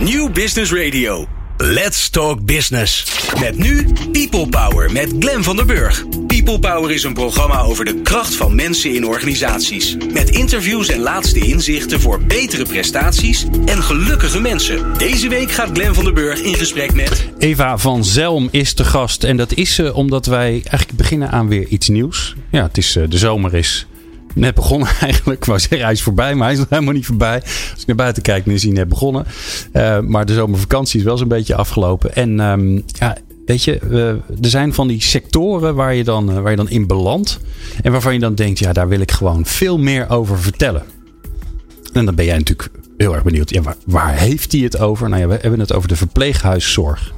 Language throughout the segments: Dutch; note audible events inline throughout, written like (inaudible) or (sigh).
New Business Radio. Let's Talk Business. Met nu People Power met Glen van der Burg. People Power is een programma over de kracht van mensen in organisaties. Met interviews en laatste inzichten voor betere prestaties en gelukkige mensen. Deze week gaat Glen van der Burg in gesprek met. Eva van Zelm is de gast. En dat is ze omdat wij eigenlijk beginnen aan weer iets nieuws. Ja, het is, eh, de zomer is net begonnen (laughs) eigenlijk. Ik wou hij is voorbij, maar hij is nog helemaal niet voorbij. Als ik naar buiten kijk, dan is hij net begonnen. Uh, maar de zomervakantie is wel zo'n beetje afgelopen. En um, ja, weet je, er zijn van die sectoren waar je, dan, uh, waar je dan in belandt. En waarvan je dan denkt, ja, daar wil ik gewoon veel meer over vertellen. En dan ben jij natuurlijk heel erg benieuwd. Ja, waar heeft hij het over? Nou ja, we hebben het over de verpleeghuiszorg.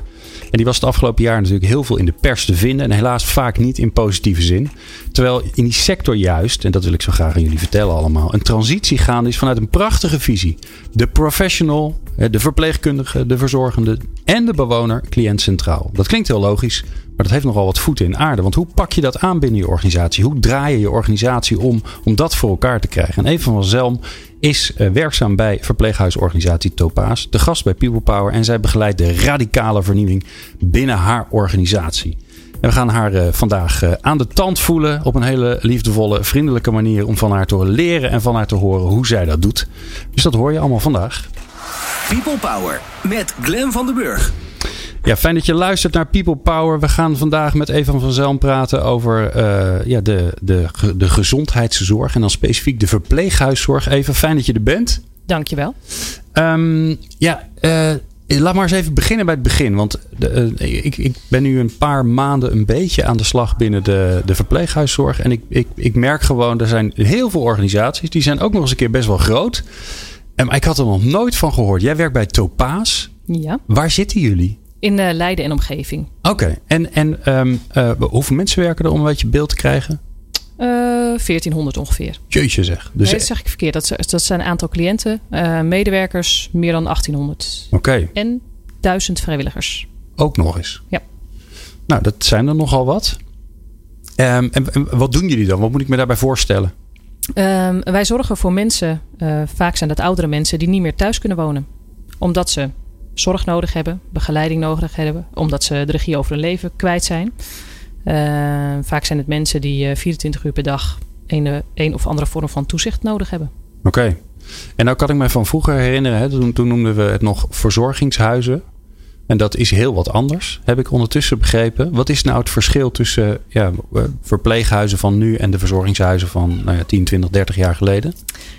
En die was het afgelopen jaar natuurlijk heel veel in de pers te vinden. En helaas vaak niet in positieve zin. Terwijl in die sector juist, en dat wil ik zo graag aan jullie vertellen allemaal, een transitie gaande is vanuit een prachtige visie. De professional, de verpleegkundige, de verzorgende en de bewoner cliënt centraal. Dat klinkt heel logisch, maar dat heeft nogal wat voeten in aarde. Want hoe pak je dat aan binnen je organisatie? Hoe draai je je organisatie om om dat voor elkaar te krijgen? En Even van Zelm is uh, werkzaam bij verpleeghuisorganisatie Topaas, de gast bij People Power en zij begeleidt de radicale vernieuwing binnen haar organisatie. En we gaan haar uh, vandaag uh, aan de tand voelen op een hele liefdevolle, vriendelijke manier om van haar te leren en van haar te horen hoe zij dat doet. Dus dat hoor je allemaal vandaag. People Power met Glen van den Burg. Ja, fijn dat je luistert naar People Power. We gaan vandaag met Evan van Zelm praten over uh, ja, de, de, de gezondheidszorg. En dan specifiek de verpleeghuiszorg. Even fijn dat je er bent. Dankjewel. Um, ja, uh, laat maar eens even beginnen bij het begin. Want de, uh, ik, ik ben nu een paar maanden een beetje aan de slag binnen de, de verpleeghuiszorg. En ik, ik, ik merk gewoon, er zijn heel veel organisaties. Die zijn ook nog eens een keer best wel groot. En ik had er nog nooit van gehoord. Jij werkt bij Topaas. Ja. Waar zitten jullie? In uh, Leiden en omgeving. Oké, okay. en, en um, uh, hoeveel mensen werken er om een beetje beeld te krijgen? Uh, 1400 ongeveer. Jeetje zeg. Dus nee, dat zeg ik verkeerd. Dat, dat zijn een aantal cliënten, medewerkers, meer dan 1800. Oké. Okay. En 1000 vrijwilligers. Ook nog eens? Ja. Nou, dat zijn er nogal wat. Um, en, en, wat doen jullie dan? Wat moet ik me daarbij voorstellen? Um, wij zorgen voor mensen, uh, vaak zijn dat oudere mensen, die niet meer thuis kunnen wonen. Omdat ze zorg nodig hebben, begeleiding nodig hebben, omdat ze de regie over hun leven kwijt zijn. Uh, vaak zijn het mensen die uh, 24 uur per dag een, een of andere vorm van toezicht nodig hebben. Oké. En nou kan ik me van vroeger herinneren, hè, toen noemden we het nog verzorgingshuizen. En dat is heel wat anders, heb ik ondertussen begrepen. Wat is nou het verschil tussen ja, verpleeghuizen van nu en de verzorgingshuizen van nou ja, 10, 20, 30 jaar geleden?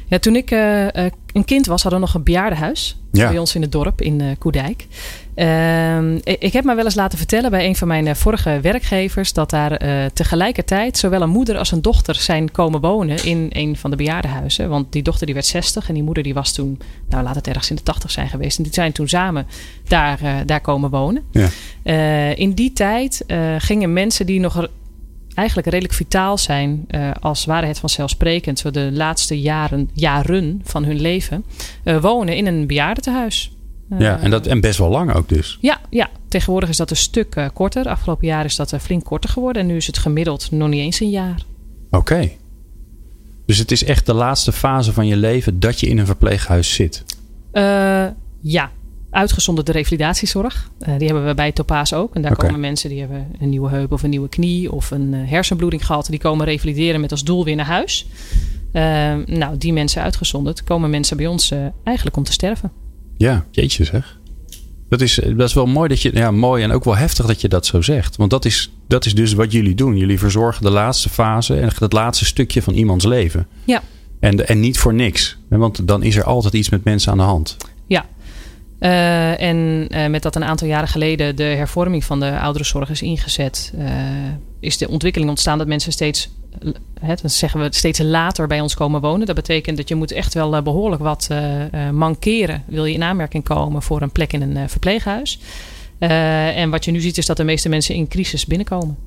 Ja, toen ik uh, een kind was, hadden we nog een bejaardenhuis ja. bij ons in het dorp in uh, Koedijk. Uh, ik heb me wel eens laten vertellen bij een van mijn vorige werkgevers dat daar uh, tegelijkertijd zowel een moeder als een dochter zijn komen wonen in een van de bejaardenhuizen. Want die dochter die werd 60 en die moeder die was toen, nou laat het ergens in de 80 zijn geweest. En die zijn toen samen daar, uh, daar komen wonen. Ja. Uh, in die tijd gingen mensen die nog eigenlijk redelijk vitaal zijn, uh, als waren het vanzelfsprekend, zo de laatste jaren, jaren van hun leven, uh, wonen in een bejaardentehuis. Uh, ja, en, dat, en best wel lang ook dus. Ja, ja. tegenwoordig is dat een stuk korter. Afgelopen jaar is dat flink korter geworden en nu is het gemiddeld nog niet eens een jaar. Oké. Okay. Dus het is echt de laatste fase van je leven dat je in een verpleeghuis zit? ja, uitgezonderd de revalidatiezorg. Die hebben we bij Topaas ook. En daar okay. komen mensen die hebben een nieuwe heup of een nieuwe knie of een hersenbloeding gehad. Die komen revalideren met als doel weer naar huis. Nou, die mensen uitgezonderd komen mensen bij ons eigenlijk om te sterven. Ja, jeetje zeg. Dat is, dat is wel mooi dat je, ja, mooi en ook wel heftig dat je dat zo zegt. Want dat is, dat is dus wat jullie doen. Jullie verzorgen de laatste fase en het laatste stukje van iemands leven. Ja. En, en niet voor niks. Want dan is er altijd iets met mensen aan de hand. Ja, Uh, en uh, met dat een aantal jaren geleden de hervorming van de ouderenzorg is ingezet, uh, is de ontwikkeling ontstaan dat mensen steeds, hè, zeggen we, steeds later bij ons komen wonen. Dat betekent dat je moet echt wel behoorlijk wat mankeren, wil je in aanmerking komen voor een plek in een verpleeghuis. en wat je nu ziet is dat de meeste mensen in crisis binnenkomen.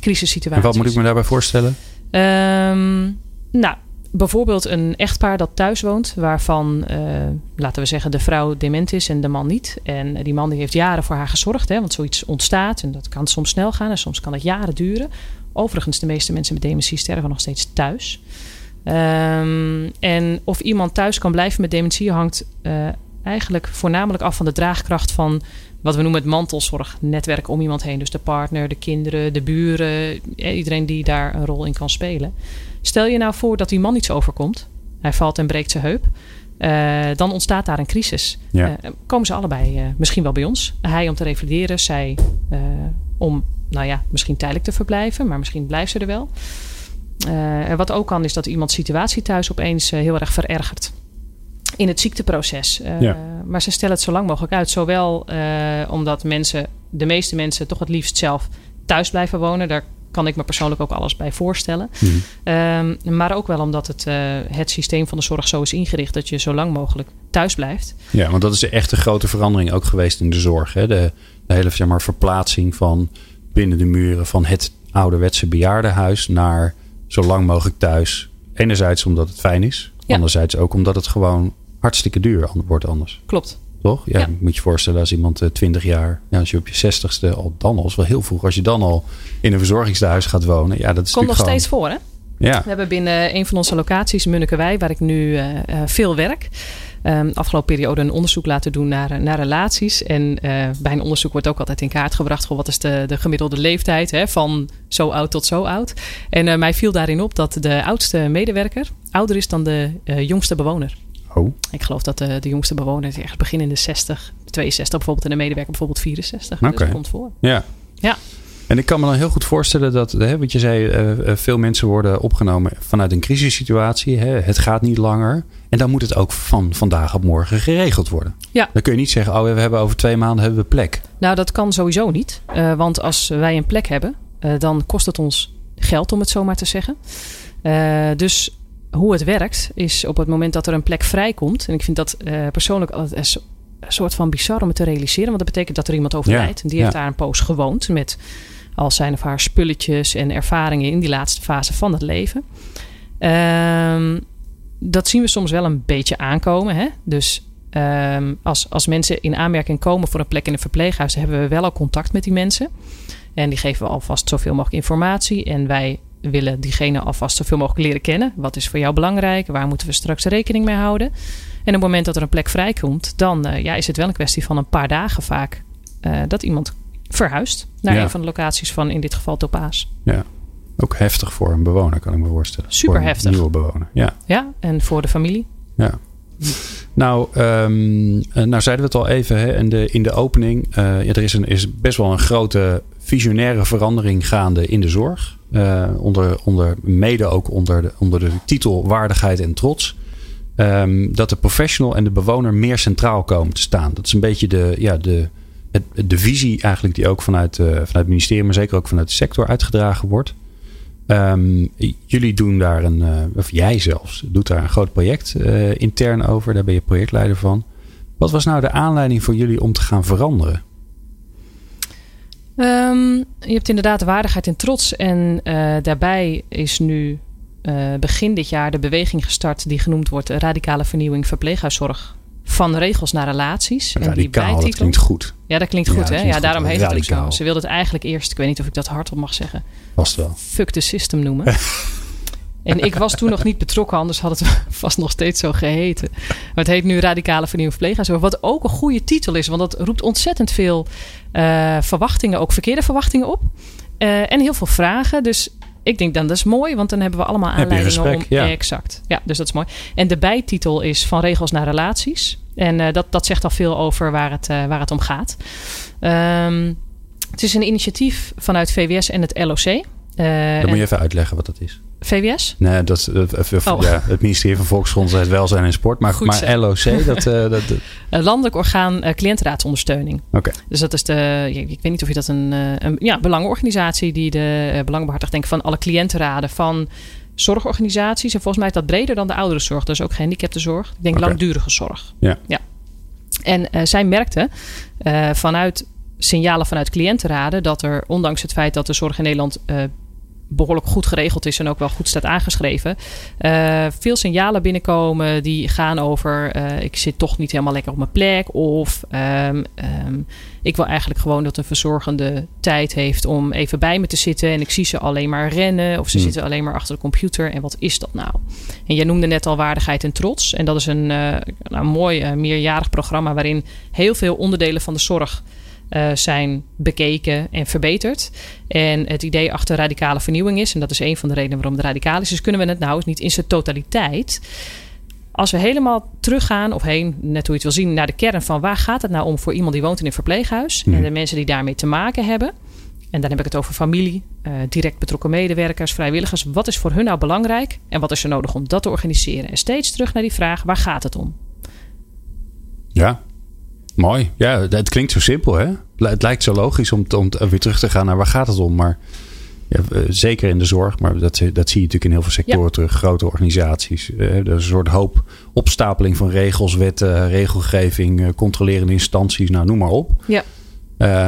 Crisissituaties. En wat moet ik me daarbij voorstellen? Um, nou, bijvoorbeeld een echtpaar dat thuis woont, waarvan, uh, laten we zeggen, de vrouw dement is en de man niet. En die man die heeft jaren voor haar gezorgd, hè, want zoiets ontstaat en dat kan soms snel gaan en soms kan het jaren duren. Overigens, de meeste mensen met dementie sterven nog steeds thuis. Um, en of iemand thuis kan blijven met dementie hangt uh, eigenlijk voornamelijk af van de draagkracht van wat we noemen het mantelzorgnetwerk om iemand heen. Dus de partner, de kinderen, de buren, iedereen die daar een rol in kan spelen. Stel je nou voor dat die man iets overkomt. Hij valt en breekt zijn heup. Uh, dan ontstaat daar een crisis. Ja. Uh, komen ze allebei uh, misschien wel bij ons. Hij om te revalideren, zij om, nou ja, misschien tijdelijk te verblijven, maar misschien blijft ze er wel. en wat ook kan, is dat iemands situatie thuis opeens heel erg verergert in het ziekteproces. Ja. Maar ze stellen het zo lang mogelijk uit. Zowel omdat mensen, de meeste mensen, toch het liefst zelf thuis blijven wonen. Daar kan ik me persoonlijk ook alles bij voorstellen. Mhm. Um, maar ook wel omdat het, uh, het systeem van de zorg zo is ingericht dat je zo lang mogelijk thuis blijft. Ja, want dat is echt een grote verandering ook geweest in de zorg. Hè? De, de hele zeg maar, verplaatsing van binnen de muren van het ouderwetse bejaardenhuis naar zo lang mogelijk thuis. Enerzijds omdat het fijn is. Ja. Anderzijds ook omdat het gewoon hartstikke duur wordt anders. Klopt. Toch? Ja, moet je voorstellen als iemand eh, 20 jaar, ja, als je op je 60ste al dan al, is wel heel vroeg, als je dan al in een verzorgingstehuis gaat wonen. Ja, dat is Komt nog steeds voor, hè? Ja, We hebben binnen een van onze locaties, Munnikewij, waar ik nu uh, uh, veel werk. Um, afgelopen periode een onderzoek laten doen naar, naar relaties. En uh, bij een onderzoek wordt ook altijd in kaart gebracht: wat is de, de gemiddelde leeftijd hè, van zo oud tot zo oud. En uh, mij viel daarin op dat de oudste medewerker ouder is dan de jongste bewoner. Oh. Ik geloof dat de, de jongste bewoner ergens begin in de 60, 62 bijvoorbeeld, en de medewerker bijvoorbeeld 64. Oké. Dus dat komt voor. ja. Ja. En ik kan me dan heel goed voorstellen dat, hè, wat je zei, uh, veel mensen worden opgenomen vanuit een crisissituatie. Hè. Het gaat niet langer. En dan moet het ook van vandaag op morgen geregeld worden. Ja. Dan kun je niet zeggen, oh, we hebben over twee maanden hebben we plek. Nou, dat kan sowieso niet. Uh, want als wij een plek hebben, uh, dan kost het ons geld, om het zo maar te zeggen. Dus hoe het werkt, is op het moment dat er een plek vrijkomt. En ik vind dat uh, persoonlijk altijd een soort van bizar om het te realiseren. Want dat betekent dat er iemand overlijdt. Ja, en die ja. heeft daar een poos gewoond met al zijn of haar spulletjes en ervaringen in die laatste fase van het leven. Um, dat zien we soms wel een beetje aankomen. Hè? Dus um, als, als mensen in aanmerking komen voor een plek in een verpleeghuis, hebben we wel al contact met die mensen. En die geven we alvast zoveel mogelijk informatie. En wij willen diegene alvast zoveel mogelijk leren kennen. Wat is voor jou belangrijk? Waar moeten we straks rekening mee houden? En op het moment dat er een plek vrijkomt, dan uh, ja, is het wel een kwestie van een paar dagen vaak uh, dat iemand verhuist naar Ja. een van de locaties van in dit geval Topaas. Ja. Ook heftig voor een bewoner, kan ik me voorstellen. Super voor een heftig. nieuwe bewoner. Ja. Ja, en voor de familie. Ja. Nou, um, nou zeiden we het al even hè, in, de, in de opening. Uh, ja, er is, een, is best wel een grote visionaire verandering gaande in de zorg. Uh, onder, onder, mede ook onder de, onder de titel waardigheid en trots. Um, dat de professional en de bewoner meer centraal komen te staan. Dat is een beetje de, ja, de, de visie eigenlijk die ook vanuit, uh, vanuit het ministerie, maar zeker ook vanuit de sector uitgedragen wordt. Um, jullie doen daar een, uh, of jij zelfs, doet daar een groot project intern over. Daar ben je projectleider van. Wat was nou de aanleiding voor jullie om te gaan veranderen? Um, je hebt inderdaad waardigheid en trots. En uh, daarbij is nu begin dit jaar de beweging gestart die genoemd wordt radicale vernieuwing verpleeghuiszorg. Van regels naar relaties. Radicaal, en die bijtitel, dat klinkt goed. Ja, dat klinkt goed, ja, hè? Ja, daarom heet het ook radicaal. zo. Ze wilde het eigenlijk eerst, ik weet niet of ik dat hardop mag zeggen, Vast wel. fuck the system noemen. (laughs) en ik was toen nog niet betrokken, anders had het (laughs) vast nog steeds zo geheten. Maar het heet nu Radicale Vernieuwing Verpleeghuiszorg. Wat ook een goede titel is, want dat roept ontzettend veel uh, verwachtingen, ook verkeerde verwachtingen op. Uh, en heel veel vragen. Dus ik denk dan dat is mooi, want dan hebben we allemaal aanleidingen gesprek, om. ja. Exact. Ja, dus dat is mooi. En de bijtitel is van regels naar relaties. En uh, dat, dat zegt al veel over waar het, uh, waar het om gaat. Um, het is een initiatief vanuit VWS en het LOC. Uh, Dan moet je even uitleggen wat dat is. VWS? Nee, dat, dat Oh. ja, het ministerie van Volksgezondheid, (laughs) Welzijn en Sport. Maar, Goed maar. LOC, (laughs) dat... uh, dat Een landelijk orgaan uh, cliëntenraadsondersteuning. Oké. Okay. Dus dat is de, ik weet niet of je dat een, uh, een ja, belangenorganisatie die de uh, belangen behartigt, denk ik, van alle cliëntenraden van zorgorganisaties. En volgens mij is dat breder dan de ouderenzorg, dus ook gehandicaptenzorg. Ik denk langdurige zorg. Ja. ja. En uh, zij merkte uh, vanuit signalen vanuit cliëntenraden dat er, ondanks het feit dat de zorg in Nederland uh, behoorlijk goed geregeld is en ook wel goed staat aangeschreven. Uh, veel signalen binnenkomen die gaan over: uh, ik zit toch niet helemaal lekker op mijn plek. Of um, um, ik wil eigenlijk gewoon dat een verzorgende tijd heeft om even bij me te zitten. En ik zie ze alleen maar rennen of ze hmm. zitten alleen maar achter de computer. En wat is dat nou? En jij noemde net al waardigheid en trots. En dat is een, uh, nou, mooi meerjarig programma waarin heel veel onderdelen van de zorg uh, zijn bekeken en verbeterd. En het idee achter radicale vernieuwing is, en dat is een van de redenen waarom het radicaal is, is kunnen we het nou eens niet in zijn totaliteit. Als we helemaal teruggaan, of heen, net hoe je het wil zien, naar de kern van waar gaat het nou om voor iemand die woont in een verpleeghuis en de mensen die daarmee te maken hebben. En dan heb ik het over familie, uh, direct betrokken medewerkers, vrijwilligers. Wat is voor hun nou belangrijk en wat is er nodig om dat te organiseren? En steeds terug naar die vraag: waar gaat het om? Ja, Mooi. Ja, het klinkt zo simpel, hè? Het lijkt zo logisch om, om weer terug te gaan naar waar gaat het om. Maar ja, eh, zeker in de zorg, maar dat, dat zie je natuurlijk in heel veel sectoren terug. Grote organisaties. Eh, er is een soort hoop opstapeling van regels, wetten, regelgeving, eh, controlerende instanties, nou noem maar op. Ja.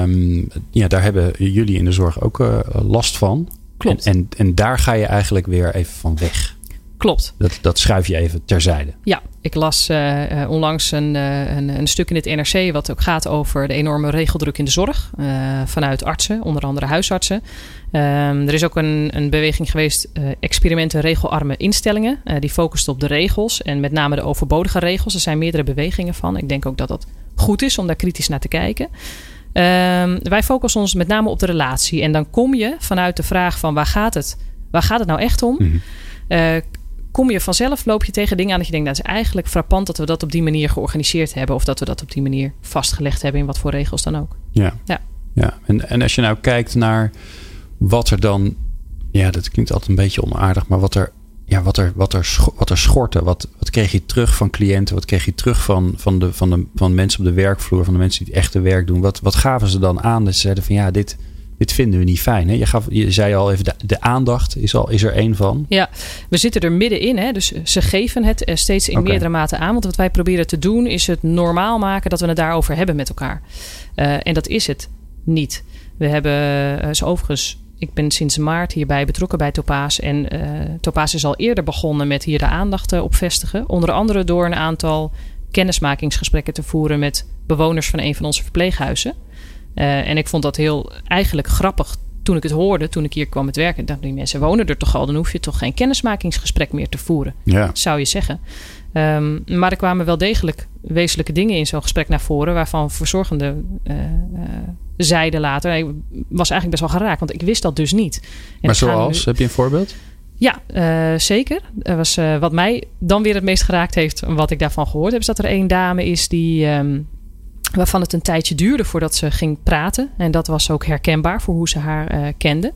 Um, ja, daar hebben jullie in de zorg ook uh, last van. Klopt. En, en, en daar ga je eigenlijk weer even van weg. Klopt. Dat, dat schuif je even terzijde. Ja, ik las uh, onlangs een, uh, een, een, stuk in het NRC wat ook gaat over de enorme regeldruk in de zorg. Uh, vanuit artsen, onder andere huisartsen. Um, er is ook een, een beweging geweest, experimenten regelarme instellingen. die focust op de regels en met name de overbodige regels. Er zijn meerdere bewegingen van. Ik denk ook dat dat goed is om daar kritisch naar te kijken. Um, wij focussen ons met name op de relatie. En dan kom je vanuit de vraag van waar gaat het? Waar gaat het nou echt om? Mm -hmm kom je vanzelf, loop je tegen dingen aan dat je denkt, dat nou, is eigenlijk frappant dat we dat op die manier georganiseerd hebben. Of dat we dat op die manier vastgelegd hebben in wat voor regels dan ook. Ja. ja. ja. En, en als je nou kijkt naar wat er dan, ja, dat klinkt altijd een beetje onaardig, maar wat er, ja, wat er, wat er, wat er schortte, wat, wat kreeg je terug van cliënten, wat kreeg je terug van, van, de, van, de, van mensen op de werkvloer, van de mensen die het echte werk doen. Wat, wat gaven ze dan aan? Dat ze zeiden van ja, dit, dit vinden we niet fijn. Hè? Je, gaf, je zei al even, de, de, aandacht is, al, is er één van. Ja, we zitten er middenin. Hè? Dus ze geven het eh, steeds in meerdere mate aan. Want wat wij proberen te doen is het normaal maken dat we het daarover hebben met elkaar. Uh, en dat is het niet. We hebben, zo overigens, ik ben sinds maart hierbij betrokken bij Topaas. En uh, Topaas is al eerder begonnen met hier de aandacht op vestigen. Onder andere door een aantal kennismakingsgesprekken te voeren met bewoners van een van onze verpleeghuizen. Uh, en ik vond dat heel eigenlijk grappig toen ik het hoorde, toen ik hier kwam het werken. dacht die mensen wonen er toch al, dan hoef je toch geen kennismakingsgesprek meer te voeren, ja. zou je zeggen. Um, maar er kwamen wel degelijk wezenlijke dingen in zo'n gesprek naar voren, waarvan verzorgenden uh, uh, zeiden later, ik was eigenlijk best wel geraakt, want ik wist dat dus niet. En maar zoals, nu... heb je een voorbeeld? Ja, uh, zeker. Er was, uh, wat mij dan weer het meest geraakt heeft, wat ik daarvan gehoord heb, is dat er één dame is die, um, waarvan het een tijdje duurde voordat ze ging praten. En dat was ook herkenbaar voor hoe ze haar uh, kende.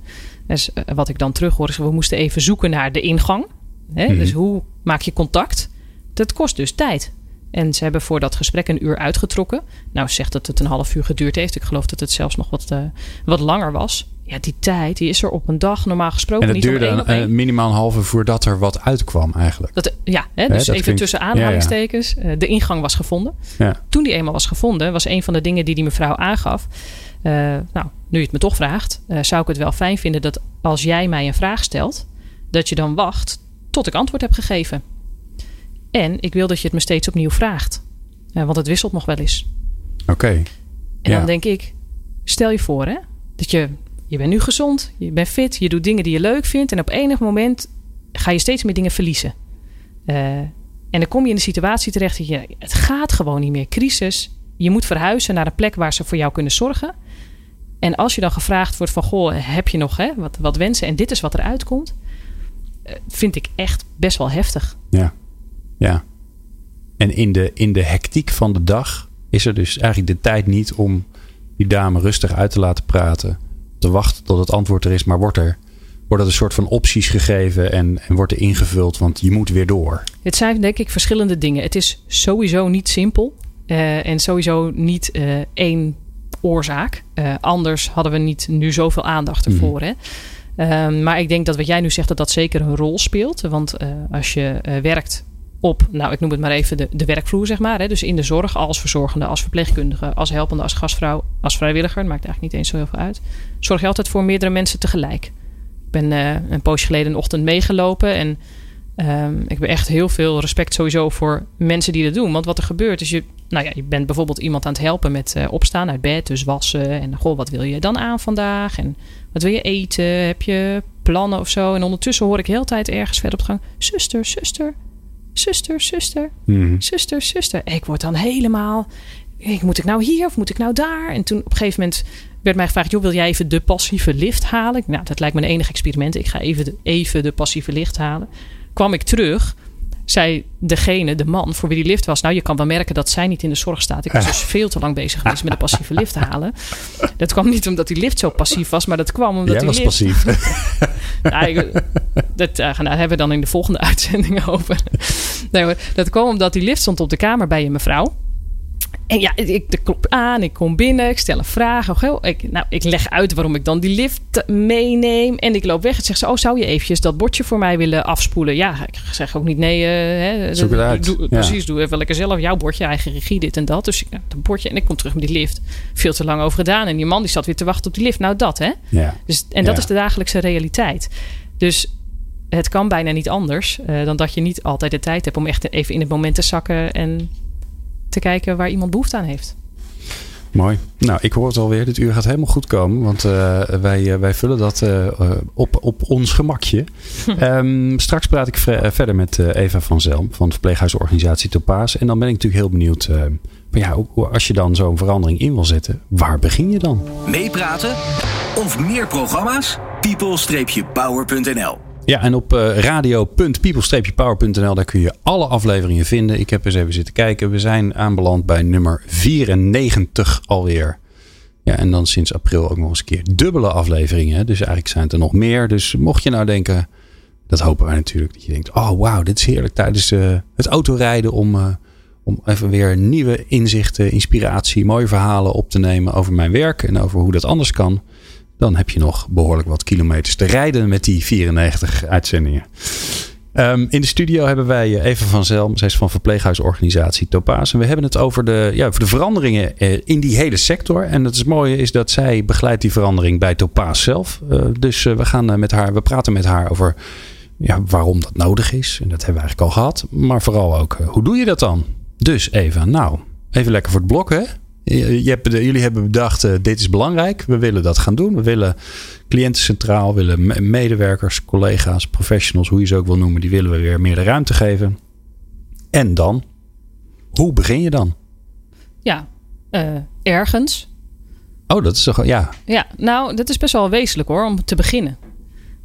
Dus uh, wat ik dan terug hoor is, we moesten even zoeken naar de ingang. Hè? Mm -hmm. Dus hoe maak je contact? Dat kost dus tijd. En ze hebben voor dat gesprek een uur uitgetrokken. Nou zegt dat het een half uur geduurd heeft. Ik geloof dat het zelfs nog wat, uh, wat langer was. Ja, die tijd die is er op een dag normaal gesproken en niet. duurde een, een, minimaal een halve voordat er wat uitkwam eigenlijk. Dat, ja, hè, dus even tussen aanhalingstekens. Ja, ja. De ingang was gevonden. Ja. Toen die eenmaal was gevonden, was een van de dingen die die mevrouw aangaf. Uh, nou, nu je het me toch vraagt, uh, zou ik het wel fijn vinden dat als jij mij een vraag stelt, dat je dan wacht tot ik antwoord heb gegeven. En ik wil dat je het me steeds opnieuw vraagt. Uh, want het wisselt nog wel eens. Oké. Okay. En dan denk ik, stel je voor hè, dat je je bent nu gezond, je bent fit, je doet dingen die je leuk vindt. En op enig moment ga je steeds meer dingen verliezen. Uh, en dan kom je in de situatie terecht dat je, het gaat gewoon niet meer. Crisis. Je moet verhuizen naar een plek waar ze voor jou kunnen zorgen. En als je dan gevraagd wordt van, goh, heb je nog hè, wat, wat wensen? En dit is wat eruit komt. Uh, vind ik echt best wel heftig. Ja, ja. En in de, in de hectiek van de dag is er dus eigenlijk de tijd niet om die dame rustig uit te laten praten te wachten tot het antwoord er is, maar wordt er, wordt er een soort van opties gegeven en, en wordt er ingevuld, want je moet weer door. Het zijn denk ik verschillende dingen. Het is sowieso niet simpel uh, en sowieso niet uh, één oorzaak. Uh, anders hadden we niet nu zoveel aandacht ervoor. Mm. Hè? Um, maar ik denk dat wat jij nu zegt, dat dat zeker een rol speelt. Want als je werkt op, nou ik noem het maar even de, de werkvloer, zeg maar. Hè? Dus in de zorg als verzorgende, als verpleegkundige, als helpende, als gastvrouw, als vrijwilliger. Dat maakt eigenlijk niet eens zo heel veel uit. Zorg je altijd voor meerdere mensen tegelijk. ben uh, een poosje geleden een ochtend meegelopen. En um, ik heb echt heel veel respect sowieso voor mensen die dat doen. Want wat er gebeurt is, je, nou ja, je bent bijvoorbeeld iemand aan het helpen met uh, opstaan uit bed. Dus wassen. En goh, wat wil je dan aan vandaag? En wat wil je eten? Heb je plannen of zo? En ondertussen hoor ik heel tijd ergens verder op de gang. Zuster, zuster, zuster, zuster, Mhm. zuster, zuster. Ik word dan helemaal... Ik, moet ik nou hier of moet ik nou daar? En toen op een gegeven moment werd mij gevraagd... joh, wil jij even de passieve lift halen? Nou, dat lijkt me een enig experiment. Ik ga even de, even de passieve lift halen. Kwam ik terug, zei degene, de man voor wie die lift was... nou, je kan wel merken dat zij niet in de zorg staat. Ik was dus veel te lang bezig geweest met de passieve lift halen. Dat kwam niet omdat die lift zo passief was... maar dat kwam omdat Jij die was lift... passief. (laughs) Nou, ik- dat uh, nou, hebben we dan in de volgende (laughs) uitzending over. Nee, hoor, dat kwam omdat die lift stond op de kamer bij een mevrouw. En ja, ik, ik klop aan, ik kom binnen, ik stel een vraag. Oh, ik, nou, ik leg uit waarom ik dan die lift meeneem. En ik loop weg en zegt ze, oh, zou je eventjes dat bordje voor mij willen afspoelen? Ja, ik zeg ook niet nee. eh, hè, Zoek het uit. Doe, Ja. Precies, doe even lekker zelf jouw bordje, eigen regie, dit en dat. Dus ik, nou, dat bordje en ik kom terug met die lift. Veel te lang over gedaan. En die man die zat weer te wachten op die lift. Nou, dat hè. ja. Dus, en dat Ja. is de dagelijkse realiteit. Dus het kan bijna niet anders eh, dan dat je niet altijd de tijd hebt om echt even in het moment te zakken en te kijken waar iemand behoefte aan heeft. Mooi. Nou, ik hoor het alweer. Dit uur gaat helemaal goed komen. Want eh, wij, eh, wij vullen dat eh, op, op ons gemakje. (laughs) Ehm, straks praat ik verder met Eva van Zelm van de verpleeghuisorganisatie Topaas. En dan ben ik natuurlijk heel benieuwd. eh, maar ja, als je dan zo'n verandering in wil zetten, waar begin je dan? Meepraten of meer programma's? people-power.nl Ja, en op eh, radio.people-power.nl daar kun je alle afleveringen vinden. Ik heb eens even zitten kijken. We zijn aanbeland bij nummer 94 alweer. Ja, en dan sinds april ook nog eens een keer dubbele afleveringen. Dus eigenlijk zijn het er nog meer. Dus mocht je nou denken, dat hopen wij natuurlijk, dat je denkt, oh wauw, dit is heerlijk tijdens eh, het autorijden om, eh, om even weer nieuwe inzichten, inspiratie, mooie verhalen op te nemen over mijn werk en over hoe dat anders kan. Dan heb je nog behoorlijk wat kilometers te rijden met die 94 uitzendingen. Ehm, in de studio hebben wij eh, Eva van Zelm. Zij is van verpleeghuisorganisatie Topaas. En we hebben het over de, ja, over de veranderingen eh, in die hele sector. En het mooie is dat zij begeleidt die verandering bij Topaas zelf. Eh, dus we gaan met haar, we praten met haar over ja, waarom dat nodig is. En dat hebben we eigenlijk al gehad. Maar vooral ook, hoe doe je dat dan? Dus Eva, nou, even lekker voor het blok hè. Je, je hebt, jullie hebben bedacht, eh, dit is belangrijk. We willen dat gaan doen. We willen cliënten centraal, willen me- medewerkers, collega's, professionals, hoe je ze ook wil noemen, die willen we weer meer de ruimte geven. En dan? Hoe begin je dan? Ja, eh, ergens. Oh, dat is toch, ja. Ja, nou, dat is best wel wezenlijk hoor, om te beginnen.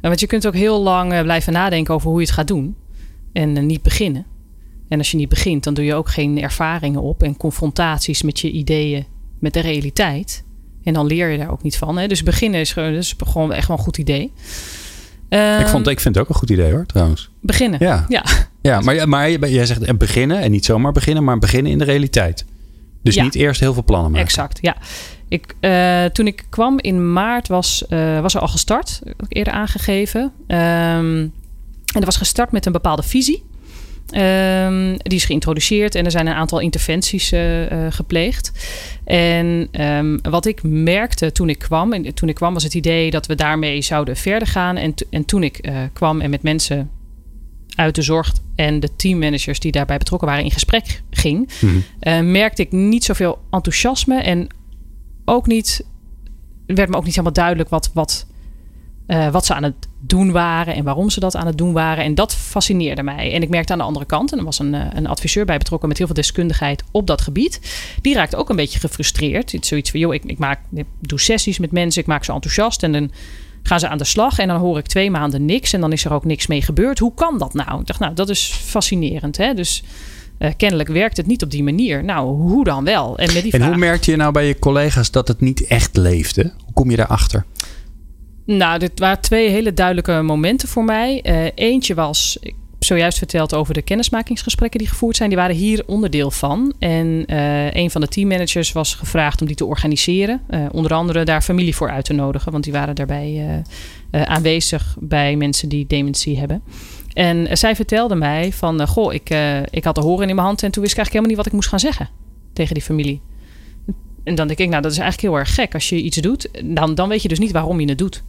En want je kunt ook heel lang eh, blijven nadenken over hoe je het gaat doen. En niet beginnen. En als je niet begint, dan doe je ook geen ervaringen op en confrontaties met je ideeën met de realiteit. En dan leer je daar ook niet van. Hè? Dus beginnen is gewoon, dat echt wel een goed idee. ik, Ehm, vond, ik vind het ook een goed idee hoor, trouwens. Beginnen. Ja, Ja. ja maar, maar jij zegt beginnen en niet zomaar beginnen, maar beginnen in de realiteit. Dus Ja. niet eerst heel veel plannen maken. Exact, ja. Ik, eh, toen ik kwam in maart was, eh, was er al gestart, ik eerder aangegeven. Ehm, en er was gestart met een bepaalde visie. Ehm, die is geïntroduceerd en er zijn een aantal interventies eh, eh, gepleegd. En ehm, wat ik merkte toen ik kwam, en toen ik kwam was het idee dat we daarmee zouden verder gaan. En, en toen ik eh, kwam en met mensen uit de zorg en de teammanagers die daarbij betrokken waren in gesprek ging, Mhm. merkte ik niet zoveel enthousiasme en ook niet, werd me ook niet helemaal duidelijk wat, wat, eh, wat ze aan het doen waren en waarom ze dat aan het doen waren. En dat fascineerde mij. En ik merkte aan de andere kant, en er was een, eh, een adviseur bij betrokken met heel veel deskundigheid op dat gebied. Die raakte ook een beetje gefrustreerd. Zoiets van, joh, ik, ik, maak, ik doe sessies met mensen, ik maak ze enthousiast en dan gaan ze aan de slag en dan hoor ik twee maanden niks en dan is er ook niks mee gebeurd. Hoe kan dat nou? Ik dacht, nou, dat is fascinerend. Hè? Dus eh, kennelijk werkt het niet op die manier. Nou, hoe dan wel? En met die En vraag. hoe merkte je nou bij je collega's dat het niet echt leefde? Hoe kom je daarachter? Nou, dit waren twee hele duidelijke momenten voor mij. Eh, eentje was, zojuist verteld over de kennismakingsgesprekken die gevoerd zijn. Die waren hier onderdeel van. En eh, een van de teammanagers was gevraagd om die te organiseren. Eh, onder andere daar familie voor uit te nodigen. Want die waren daarbij aanwezig bij mensen die dementie hebben. En zij vertelde mij van, goh, ik, ik had de horen in mijn hand. En toen wist ik eigenlijk helemaal niet wat ik moest gaan zeggen tegen die familie. En dan denk ik, nou, dat is eigenlijk heel erg gek. Als je iets doet, dan, dan weet je dus niet waarom je het doet.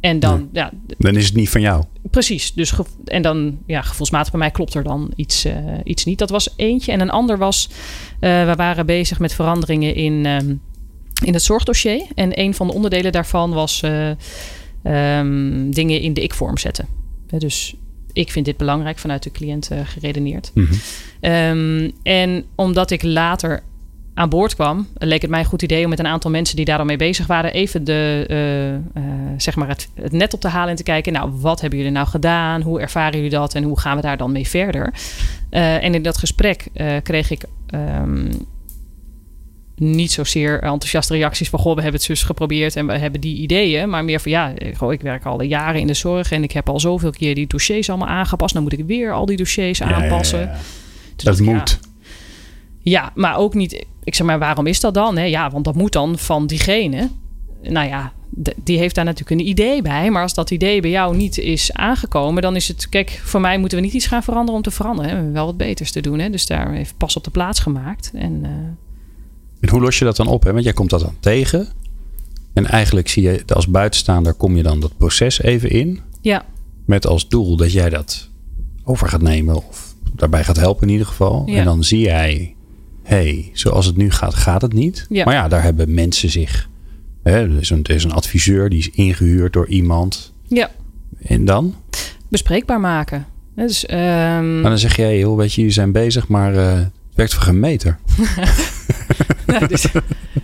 En dan, ja. Dan is het niet van jou. Precies. Dus en dan, ja, gevoelsmatig bij mij klopt er dan iets, uh, iets niet. Dat was eentje. En een ander was, uh, we waren bezig met veranderingen in, um, in het zorgdossier. En een van de onderdelen daarvan was uh, um, dingen in de ik-vorm zetten. Dus ik vind dit belangrijk vanuit de cliënt geredeneerd. Mm -hmm. um, en omdat ik later aan boord kwam, leek het mij een goed idee om met een aantal mensen die daar al mee bezig waren, even de, uh, uh, zeg maar het, het, net op te halen en te kijken, nou, wat hebben jullie nou gedaan? Hoe ervaren jullie dat en hoe gaan we daar dan mee verder? Uh, en in dat gesprek kreeg ik um, niet zozeer enthousiaste reacties van, goh, we hebben het zus geprobeerd en we hebben die ideeën, maar meer van, ja, goh, ik werk al jaren in de zorg en ik heb al zoveel keer die dossiers allemaal aangepast, dan moet ik weer al die dossiers aanpassen. Ja, ja, dus dat, dat moet. Ja, maar ook niet. Ik zeg maar, waarom is dat dan? Hè? Ja, want dat moet dan van diegene. Nou ja, die heeft daar natuurlijk een idee bij. Maar als dat idee bij jou niet is aangekomen, dan is het. Kijk, voor mij moeten we niet iets gaan veranderen om te veranderen. Hè? We hebben wel wat beters te doen. Hè? Dus daar heeft pas op de plaats gemaakt. En, uh... en hoe los je dat dan op? Hè? Want jij komt dat dan tegen. En eigenlijk zie je als buitenstaander kom je dan dat proces even in. Ja. Met als doel dat jij dat over gaat nemen of daarbij gaat helpen in ieder geval. Ja. En dan zie jij hey, zoals het nu gaat, gaat het niet. Ja. Maar ja, daar hebben mensen zich. Hè, er, is een, er is een adviseur die is ingehuurd door iemand. Ja. En dan? Bespreekbaar maken. Dus, um... Maar dan zeg jij, heel weet je, jullie zijn bezig, maar uh, het werkt voor geen meter. (laughs) nou, dus, het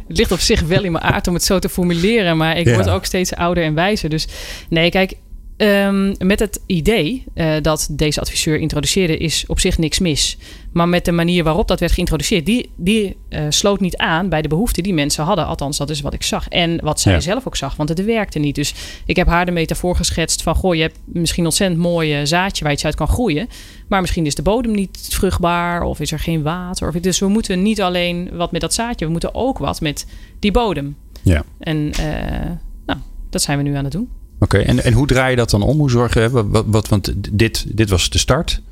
ligt op zich wel in mijn aard om het zo te formuleren, maar ik Ja. word ook steeds ouder en wijzer. Dus nee, kijk, Ehm, met het idee eh, dat deze adviseur introduceerde, is op zich niks mis. Maar met de manier waarop dat werd geïntroduceerd, die, die eh, sloot niet aan bij de behoeften die mensen hadden. Althans, dat is wat ik zag. En wat zij Ja. zelf ook zag, want het werkte niet. Dus ik heb haar de metafoor geschetst van: goh, je hebt misschien een ontzettend mooi eh, zaadje waar iets uit kan groeien. Maar misschien is de bodem niet vruchtbaar of is er geen water. Of, dus we moeten niet alleen wat met dat zaadje, we moeten ook wat met die bodem. Ja. En nou, dat zijn we nu aan het doen. Oké, en, en hoe draai je dat dan om? Hoe zorg je, wat, want dit, dit was de start.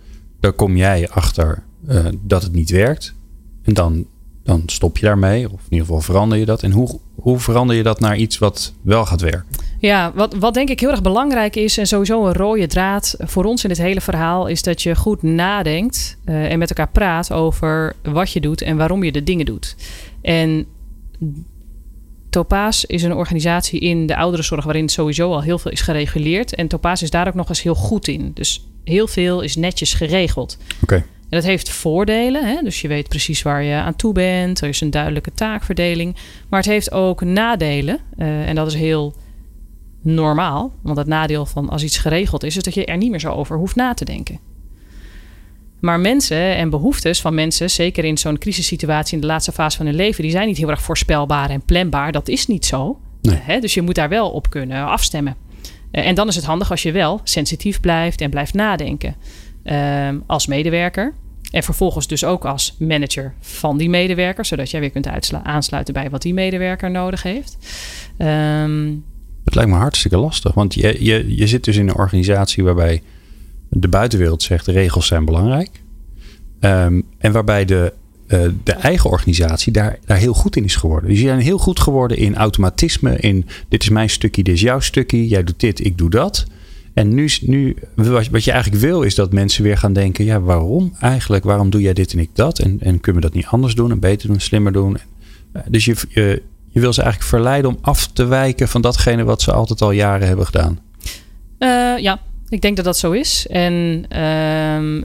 Daar kom jij achter eh, dat het niet werkt. En dan, dan stop je daarmee. Of in ieder geval verander je dat. En hoe, hoe verander je dat naar iets wat wel gaat werken? Ja, wat, wat denk ik heel erg belangrijk is, en sowieso een rode draad voor ons in dit hele verhaal, is dat je goed nadenkt uh, en met elkaar praat over wat je doet en waarom je de dingen doet. En Topaas is een organisatie in de ouderenzorg waarin sowieso al heel veel is gereguleerd. En Topaas is daar ook nog eens heel goed in. Dus heel veel is netjes geregeld. Oké. En dat heeft voordelen. Hè? Dus je weet precies waar je aan toe bent. Er is een duidelijke taakverdeling. Maar het heeft ook nadelen. Uh, en dat is heel normaal. Want het nadeel van als iets geregeld is, is dat je er niet meer zo over hoeft na te denken. Maar mensen en behoeftes van mensen, zeker in zo'n crisissituatie in de laatste fase van hun leven, die zijn niet heel erg voorspelbaar en planbaar. Dat is niet zo. Nee. Hè? Dus je moet daar wel op kunnen afstemmen. Uh, en dan is het handig als je wel sensitief blijft en blijft nadenken. Uh, als medewerker. En vervolgens dus ook als manager van die medewerker, zodat jij weer kunt aansluiten bij wat die medewerker nodig heeft. Um, het lijkt me hartstikke lastig, want je, je, je zit dus in een organisatie waarbij de buitenwereld zegt regels zijn belangrijk. Um, en waarbij de, uh, de eigen organisatie daar, daar heel goed in is geworden. Dus die zijn heel goed geworden in automatisme, in dit is mijn stukje, dit is jouw stukje, jij doet dit, ik doe dat. En nu, nu wat, je eigenlijk wil, is dat mensen weer gaan denken: ja, waarom eigenlijk? Waarom doe jij dit en ik dat? En, en kunnen we dat niet anders doen en beter doen, slimmer doen? Dus je, je, je wil ze eigenlijk verleiden om af te wijken van datgene wat ze altijd al jaren hebben gedaan. Uh, ja, ik denk dat dat zo is. En uh,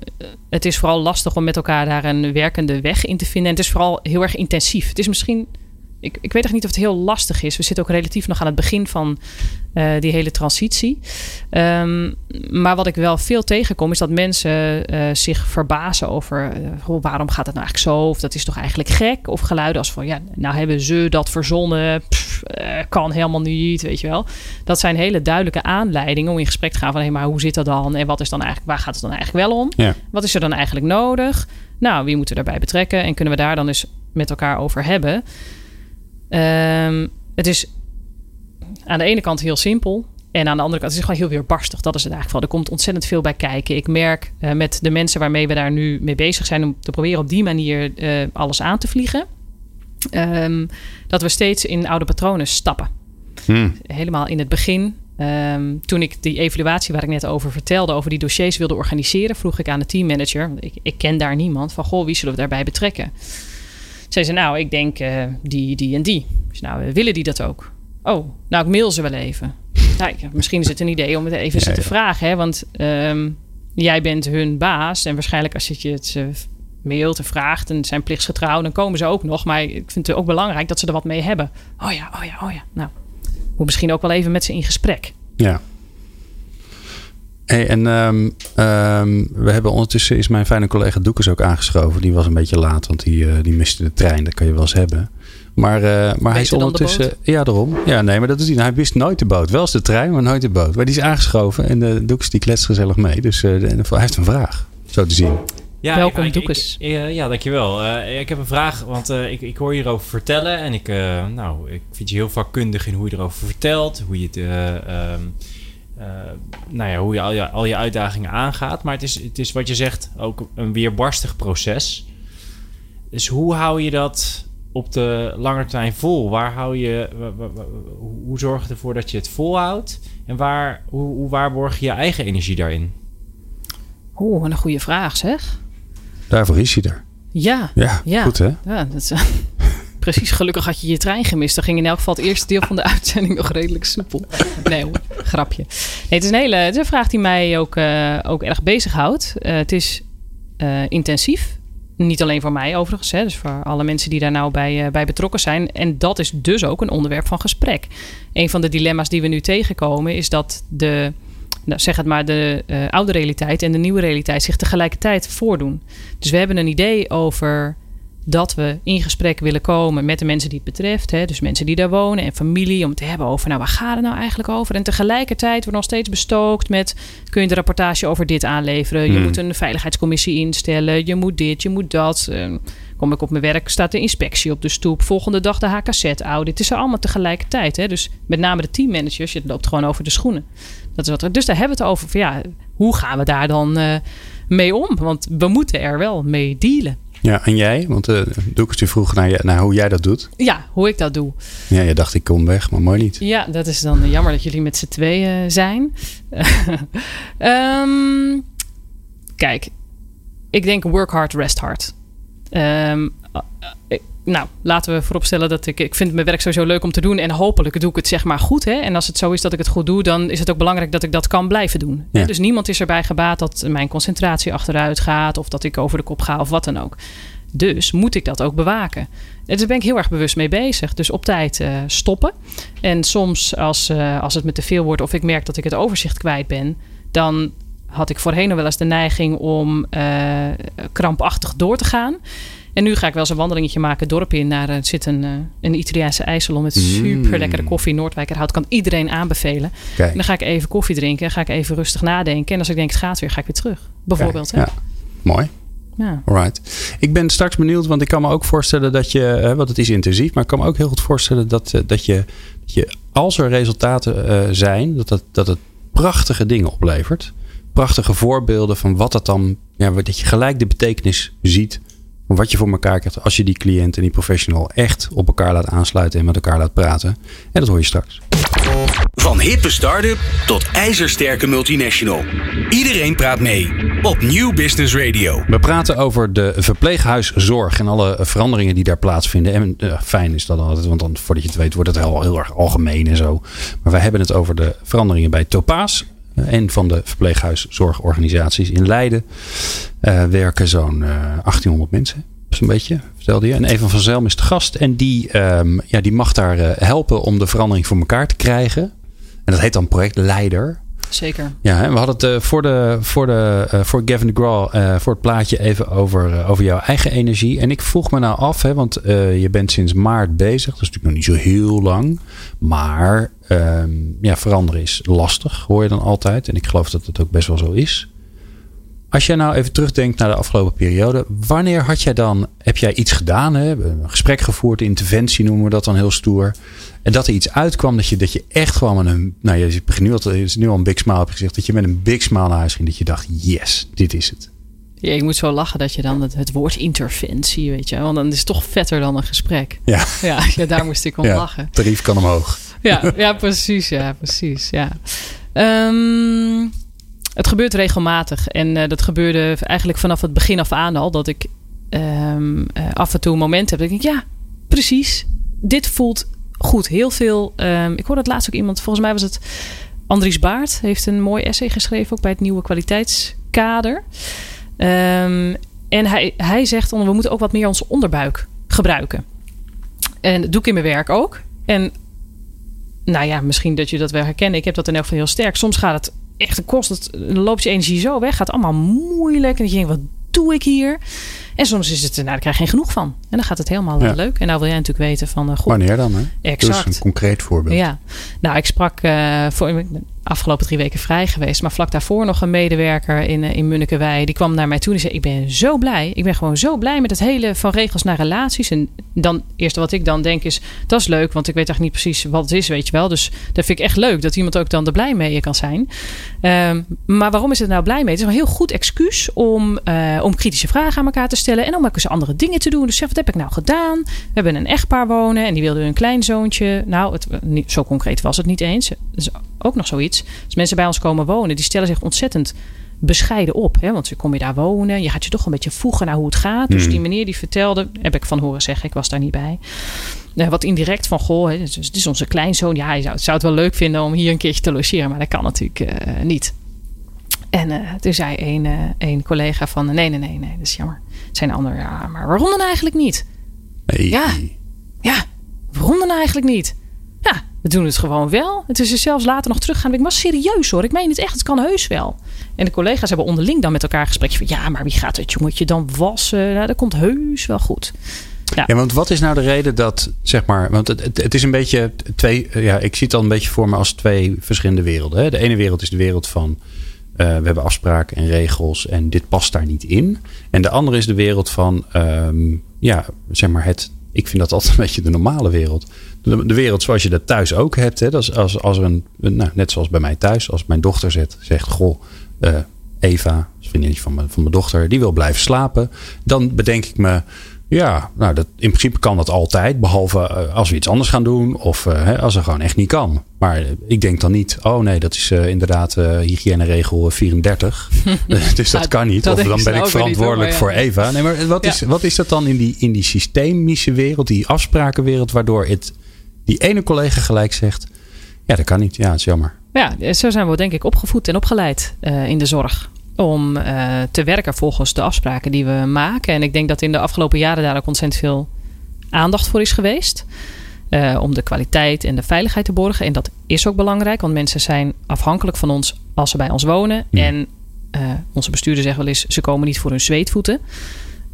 het is vooral lastig om met elkaar daar een werkende weg in te vinden. En het is vooral heel erg intensief. Het is misschien. Ik, ik weet echt niet of het heel lastig is. We zitten ook relatief nog aan het begin van uh, die hele transitie. Um, maar wat ik wel veel tegenkom, is dat mensen uh, zich verbazen over uh, waarom gaat het nou eigenlijk zo? Of dat is toch eigenlijk gek? Of geluiden als van ja, nou hebben ze dat verzonnen. Pff, kan helemaal niet, weet je wel. Dat zijn hele duidelijke aanleidingen om in gesprek te gaan van hé, hey, maar hoe zit dat dan? En wat is dan eigenlijk, waar gaat het dan eigenlijk wel om? Ja. Wat is er dan eigenlijk nodig? Nou, wie moeten we daarbij betrekken? En kunnen we daar dan eens met elkaar over hebben? Um, het is aan de ene kant heel simpel. En aan de andere kant is het gewoon heel weerbarstig. Dat is het eigenlijk wel. Er komt ontzettend veel bij kijken. Ik merk uh, met de mensen waarmee we daar nu mee bezig zijn... om te proberen op die manier uh, alles aan te vliegen... Um, dat we steeds in oude patronen stappen. Hmm. Helemaal in het begin Ehm, toen ik die evaluatie waar ik net over vertelde, over die dossiers wilde organiseren, vroeg ik aan de teammanager, ik, ik ken daar niemand, van goh, wie zullen we daarbij betrekken? Zei ze, nou, ik denk uh, die, die en die. Dus nou, willen die dat ook? Oh, nou, ik mail ze wel even. (laughs) Nou, misschien is het een idee om het even ja, te vragen, hè? want um, jij bent hun baas en waarschijnlijk als je het uh, mailt en vraagt en zijn plichtsgetrouw, dan komen ze ook nog. Maar ik vind het ook belangrijk dat ze er wat mee hebben. Oh ja, oh ja, oh ja. Nou, moet misschien ook wel even met ze in gesprek. Ja. Hey, en um, um, we hebben ondertussen is mijn fijne collega Doekes ook aangeschoven. Die was een beetje laat, want die, uh, die miste de trein. Dat kan je wel eens hebben. Maar, uh, maar hij is ondertussen. Ja, daarom. Ja, nee, maar dat is niet. Hij wist nooit de boot. Wel eens de trein, maar nooit de boot. Maar die is aangeschoven en de Doekes die kletst gezellig mee. Dus uh, hij heeft een vraag, zo te zien. Ja, Welkom, ik, Doekes. Ik, ik, ja, dankjewel. Uh, ik heb een vraag, want uh, ik, ik hoor je erover vertellen. En ik, uh, nou, ik vind je heel vakkundig in hoe je erover vertelt. Hoe je het... Um, nou ja, hoe je al, je al je uitdagingen aangaat. Maar het is, het is wat je zegt ook een weerbarstig proces. Dus hoe hou je dat op de lange termijn vol? Waar hou je, hoe zorg je ervoor dat je het volhoudt? En waar, hoe, hoe waarborg je je eigen energie daarin? Oeh, een goede vraag zeg. Daarvoor is hij er. Ja, ja, ja. goed hè? Ja, dat is, (laughs) precies. Gelukkig had je je trein gemist. Dan ging in elk geval het eerste deel van de uitzending nog redelijk soepel. Nee hoor, grapje. Nee, het is een hele het vraag die mij ook, uh, ook erg bezighoudt. Uh, het is uh, intensief. Niet alleen voor mij overigens, hè, dus voor alle mensen die daar nou bij, bij betrokken zijn. En dat is dus ook een onderwerp van gesprek. Een van de dilemma's die we nu tegenkomen is dat de nou, zeg het maar, de oude realiteit en de nieuwe realiteit zich tegelijkertijd voordoen. Dus we hebben een idee over dat we in gesprek willen komen met de mensen die het betreft. Hè, dus mensen die daar wonen en familie. Om het te hebben over, nou, waar gaat het nou eigenlijk over? En tegelijkertijd wordt nog steeds bestookt met... kun je de rapportage over dit aanleveren? Je hmm. moet een veiligheidscommissie instellen. Je moet dit, je moet dat. Uh, kom ik op mijn werk, staat de inspectie op de stoep. Volgende dag de HKZ-audit. Het is er allemaal tegelijkertijd. Hè? Dus met name de teammanagers, je loopt gewoon over de schoenen. Dat is wat er, dus daar hebben we het over. Van, ja, hoe gaan we daar dan uh, mee om? Want we moeten er wel mee dealen. Ja, en jij? Want uh, Doekers vroeg naar, naar hoe jij dat doet. Ja, hoe ik dat doe. Ja, je dacht ik kom weg, maar mooi niet. Ja, dat is dan jammer dat jullie met z'n tweeën zijn. um, (laughs) kijk, ik denk work hard, rest hard. Um, nou, laten we vooropstellen dat ik, ik vind mijn werk sowieso leuk om te doen. En hopelijk doe ik het zeg maar goed. Hè? En als het zo is dat ik het goed doe, dan is het ook belangrijk dat ik dat kan blijven doen. Ja. Dus niemand is erbij gebaat dat mijn concentratie achteruit gaat. Of dat ik over de kop ga of wat dan ook. Dus moet ik dat ook bewaken. En daar ben ik heel erg bewust mee bezig. Dus op tijd uh, stoppen. En soms als, uh, als het me te veel wordt of ik merk dat ik het overzicht kwijt ben, dan had ik voorheen nog wel eens de neiging om uh, krampachtig door te gaan. En nu ga ik wel eens een wandelingetje maken, dorp in. Naar, het zit een, uh, een Italiaanse ijsalon met mm. super lekkere koffie. Noordwijkerhout kan iedereen aanbevelen. En dan ga ik even koffie drinken. Ga ik even rustig nadenken. En als ik denk het gaat weer, ga ik weer terug. Bijvoorbeeld. Kijk, ja. Mooi. Ja. Alright. Ik ben straks benieuwd, want ik kan me ook voorstellen dat je, want het is intensief, maar ik kan me ook heel goed voorstellen dat, eh, dat, je, dat je, als er resultaten uh, zijn, dat, dat, dat het prachtige dingen oplevert. Prachtige voorbeelden van wat dat dan, ja, dat je gelijk de betekenis ziet wat je voor elkaar krijgt als je die cliënt en die professional echt op elkaar laat aansluiten en met elkaar laat praten. En dat hoor je straks. Van hippe start-up tot ijzersterke multinational. Iedereen praat mee op New Business Radio. We praten over de verpleeghuiszorg en alle veranderingen die daar plaatsvinden. En uh, fijn is dat altijd, want dan voordat je het weet wordt het heel, heel erg algemeen en zo. Maar wij hebben het over de veranderingen bij Topaas en van de verpleeghuiszorgorganisaties in Leiden uh, werken zo'n uh, eh, 1800 mensen. Zo'n beetje, vertelde je. En Evan van Zelm is de gast. En die, um, ja, die mag daar helpen om de verandering voor elkaar te krijgen. En dat heet dan projectleider. Zeker. Ja, we hadden het uh, voor, de, voor, de, uh, voor Gavin de Graal, uh, voor het plaatje even over, over jouw eigen energie. En ik vroeg me nou af, hè, want je bent sinds maart bezig. Dat is natuurlijk nog niet zo heel lang. Maar um, ja, veranderen is lastig, hoor je dan altijd. En ik geloof dat dat ook best wel zo is. Als jij nou even terugdenkt naar de afgelopen periode, wanneer had jij dan, heb jij iets gedaan, hè? een gesprek gevoerd, interventie noemen we dat dan heel stoer, en dat er iets uitkwam dat je, dat je echt gewoon met een, nou je begint nu al, is nu al een big smile op gezegd, dat je met een big smile naar huis ging, dat je dacht, yes, dit is het. Ja, ik moet zo lachen dat je dan het, het, woord interventie, weet je, want dan is het toch vetter dan een gesprek. Ja, ja, (laughs) ja daar moest ik om ja, lachen. Tarief kan omhoog. ja, ja, precies. Ja, precies. Ja. Ehm, het gebeurt regelmatig. En uh, dat gebeurde eigenlijk vanaf het begin af aan al. Dat ik um, uh, af en toe momenten heb. Ik denk, ja, precies. Dit voelt goed. Heel veel. Um, ik hoorde het laatst ook iemand. Volgens mij was het Andries Baart. Heeft een mooi essay geschreven. Ook bij het nieuwe kwaliteitskader. Um, en hij, hij zegt, we moeten ook wat meer onze onderbuik gebruiken. En doe ik in mijn werk ook. En nou ja, misschien dat je dat wel herkent. Ik heb dat in elk geval heel sterk. Soms gaat het echt, kost het, dan loopt je energie zo weg. Gaat allemaal moeilijk. En je denkt, wat doe ik hier? En soms is het, nou, daar krijg je geen genoeg van. En dan gaat het helemaal ja. leuk. En nou wil jij natuurlijk weten van... Uh, goh, Wanneer dan, hè? Exact. Dus een concreet voorbeeld. Ja. Nou, ik sprak uh, voor afgelopen drie weken vrij geweest. Maar vlak daarvoor nog een medewerker in, in Munnikenwei. Die kwam naar mij toe en zei: Ik ben zo blij. Ik ben gewoon zo blij met het hele van regels naar relaties. En dan, eerste wat ik dan denk is: Dat is leuk, want ik weet eigenlijk niet precies wat het is, weet je wel. Dus dat vind ik echt leuk dat iemand ook dan er blij mee kan zijn. Um, maar waarom is het nou blij mee? Het is een heel goed excuus om, uh, om kritische vragen aan elkaar te stellen. En om ook eens andere dingen te doen. Dus zeg: Wat heb ik nou gedaan? We hebben een echtpaar wonen en die wilde een kleinzoontje. Nou, het, niet, zo concreet was het niet eens. Dus ook nog zoiets. Als mensen bij ons komen wonen, die stellen zich ontzettend bescheiden op. Hè? Want kom je daar wonen, je gaat je toch een beetje voegen naar hoe het gaat. Dus die meneer die vertelde, heb ik van horen zeggen, ik was daar niet bij. Wat indirect van, goh, het is onze kleinzoon. Ja, hij zou, zou, het wel leuk vinden om hier een keertje te logeren, maar dat kan natuurlijk uh, niet. En uh, toen zei een, uh, een collega van, nee, nee, nee, nee, dat is jammer. Zijn ander, ja, maar waarom dan eigenlijk niet? Ja, ja, waarom dan eigenlijk niet? Ja, we doen het gewoon wel. Het is er zelfs later nog teruggaan. Ik was serieus hoor. Ik meen het echt. Het kan heus wel. En de collega's hebben onderling dan met elkaar gesprek van... ja, maar wie gaat het jongetje dan wassen? Nou, dat komt heus wel goed. Ja. want wat is nou de reden dat, zeg maar... want het, het, is een beetje twee... ja, ik zie het al een beetje voor me als twee verschillende werelden. Hè? De ene wereld is de wereld van... Uh, we hebben afspraken en regels en dit past daar niet in. En de andere is de wereld van... Um, ja, zeg maar het... Ik vind dat altijd een beetje de normale wereld de, wereld zoals je dat thuis ook hebt. Hè? Dat als, als er een, nou, net zoals bij mij thuis, als mijn dochter zet, zegt: Goh, uh, Eva, vriendinnetje van mijn, van mijn dochter, die wil blijven slapen. Dan bedenk ik me. Ja, nou, dat, in principe kan dat altijd. Behalve uh, als we iets anders gaan doen. Of uh, als er gewoon echt niet kan. Maar ik denk dan niet. Oh nee, dat is inderdaad hygiëneregel 34. (laughs) (laughs) dus dat kan niet. Dat of dan ben ik verantwoordelijk voor Eva. Nee, maar wat is, wat is dat dan in die, in die systemische wereld, die afsprakenwereld, waardoor het die ene collega gelijk zegt: Ja, dat kan niet. Ja, het is jammer. Ja, zo zijn we denk ik opgevoed en opgeleid uh, in de zorg. Om uh, te werken volgens de afspraken die we maken. En ik denk dat in de afgelopen jaren daar ook ontzettend veel aandacht voor is geweest. Uh, om de kwaliteit en de veiligheid te borgen. En dat is ook belangrijk, want mensen zijn afhankelijk van ons als ze bij ons wonen. Ja. En onze bestuurder zegt wel eens: ze komen niet voor hun zweetvoeten.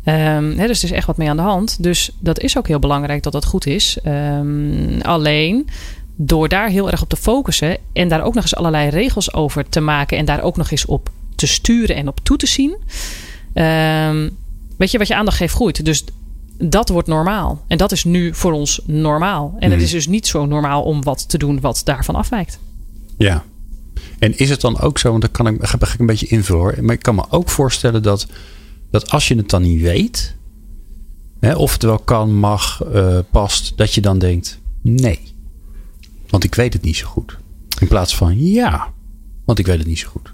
Um, dus er is echt wat mee aan de hand. Dus dat is ook heel belangrijk dat dat goed is. Um, alleen door daar heel erg op te focussen en daar ook nog eens allerlei regels over te maken en daar ook nog eens op te sturen en op toe te zien. Um, weet je, wat je aandacht geeft groeit. Dus dat wordt normaal. En dat is nu voor ons normaal. En mm. het is dus niet zo normaal om wat te doen wat daarvan afwijkt. Ja. En is het dan ook zo, want dan kan ik, ga ik een beetje invullen. Maar ik kan me ook voorstellen dat dat als je het dan niet weet, hè, of het wel kan, mag, uh, past, dat je dan denkt: nee, want ik weet het niet zo goed. In plaats van ja, want ik weet het niet zo goed.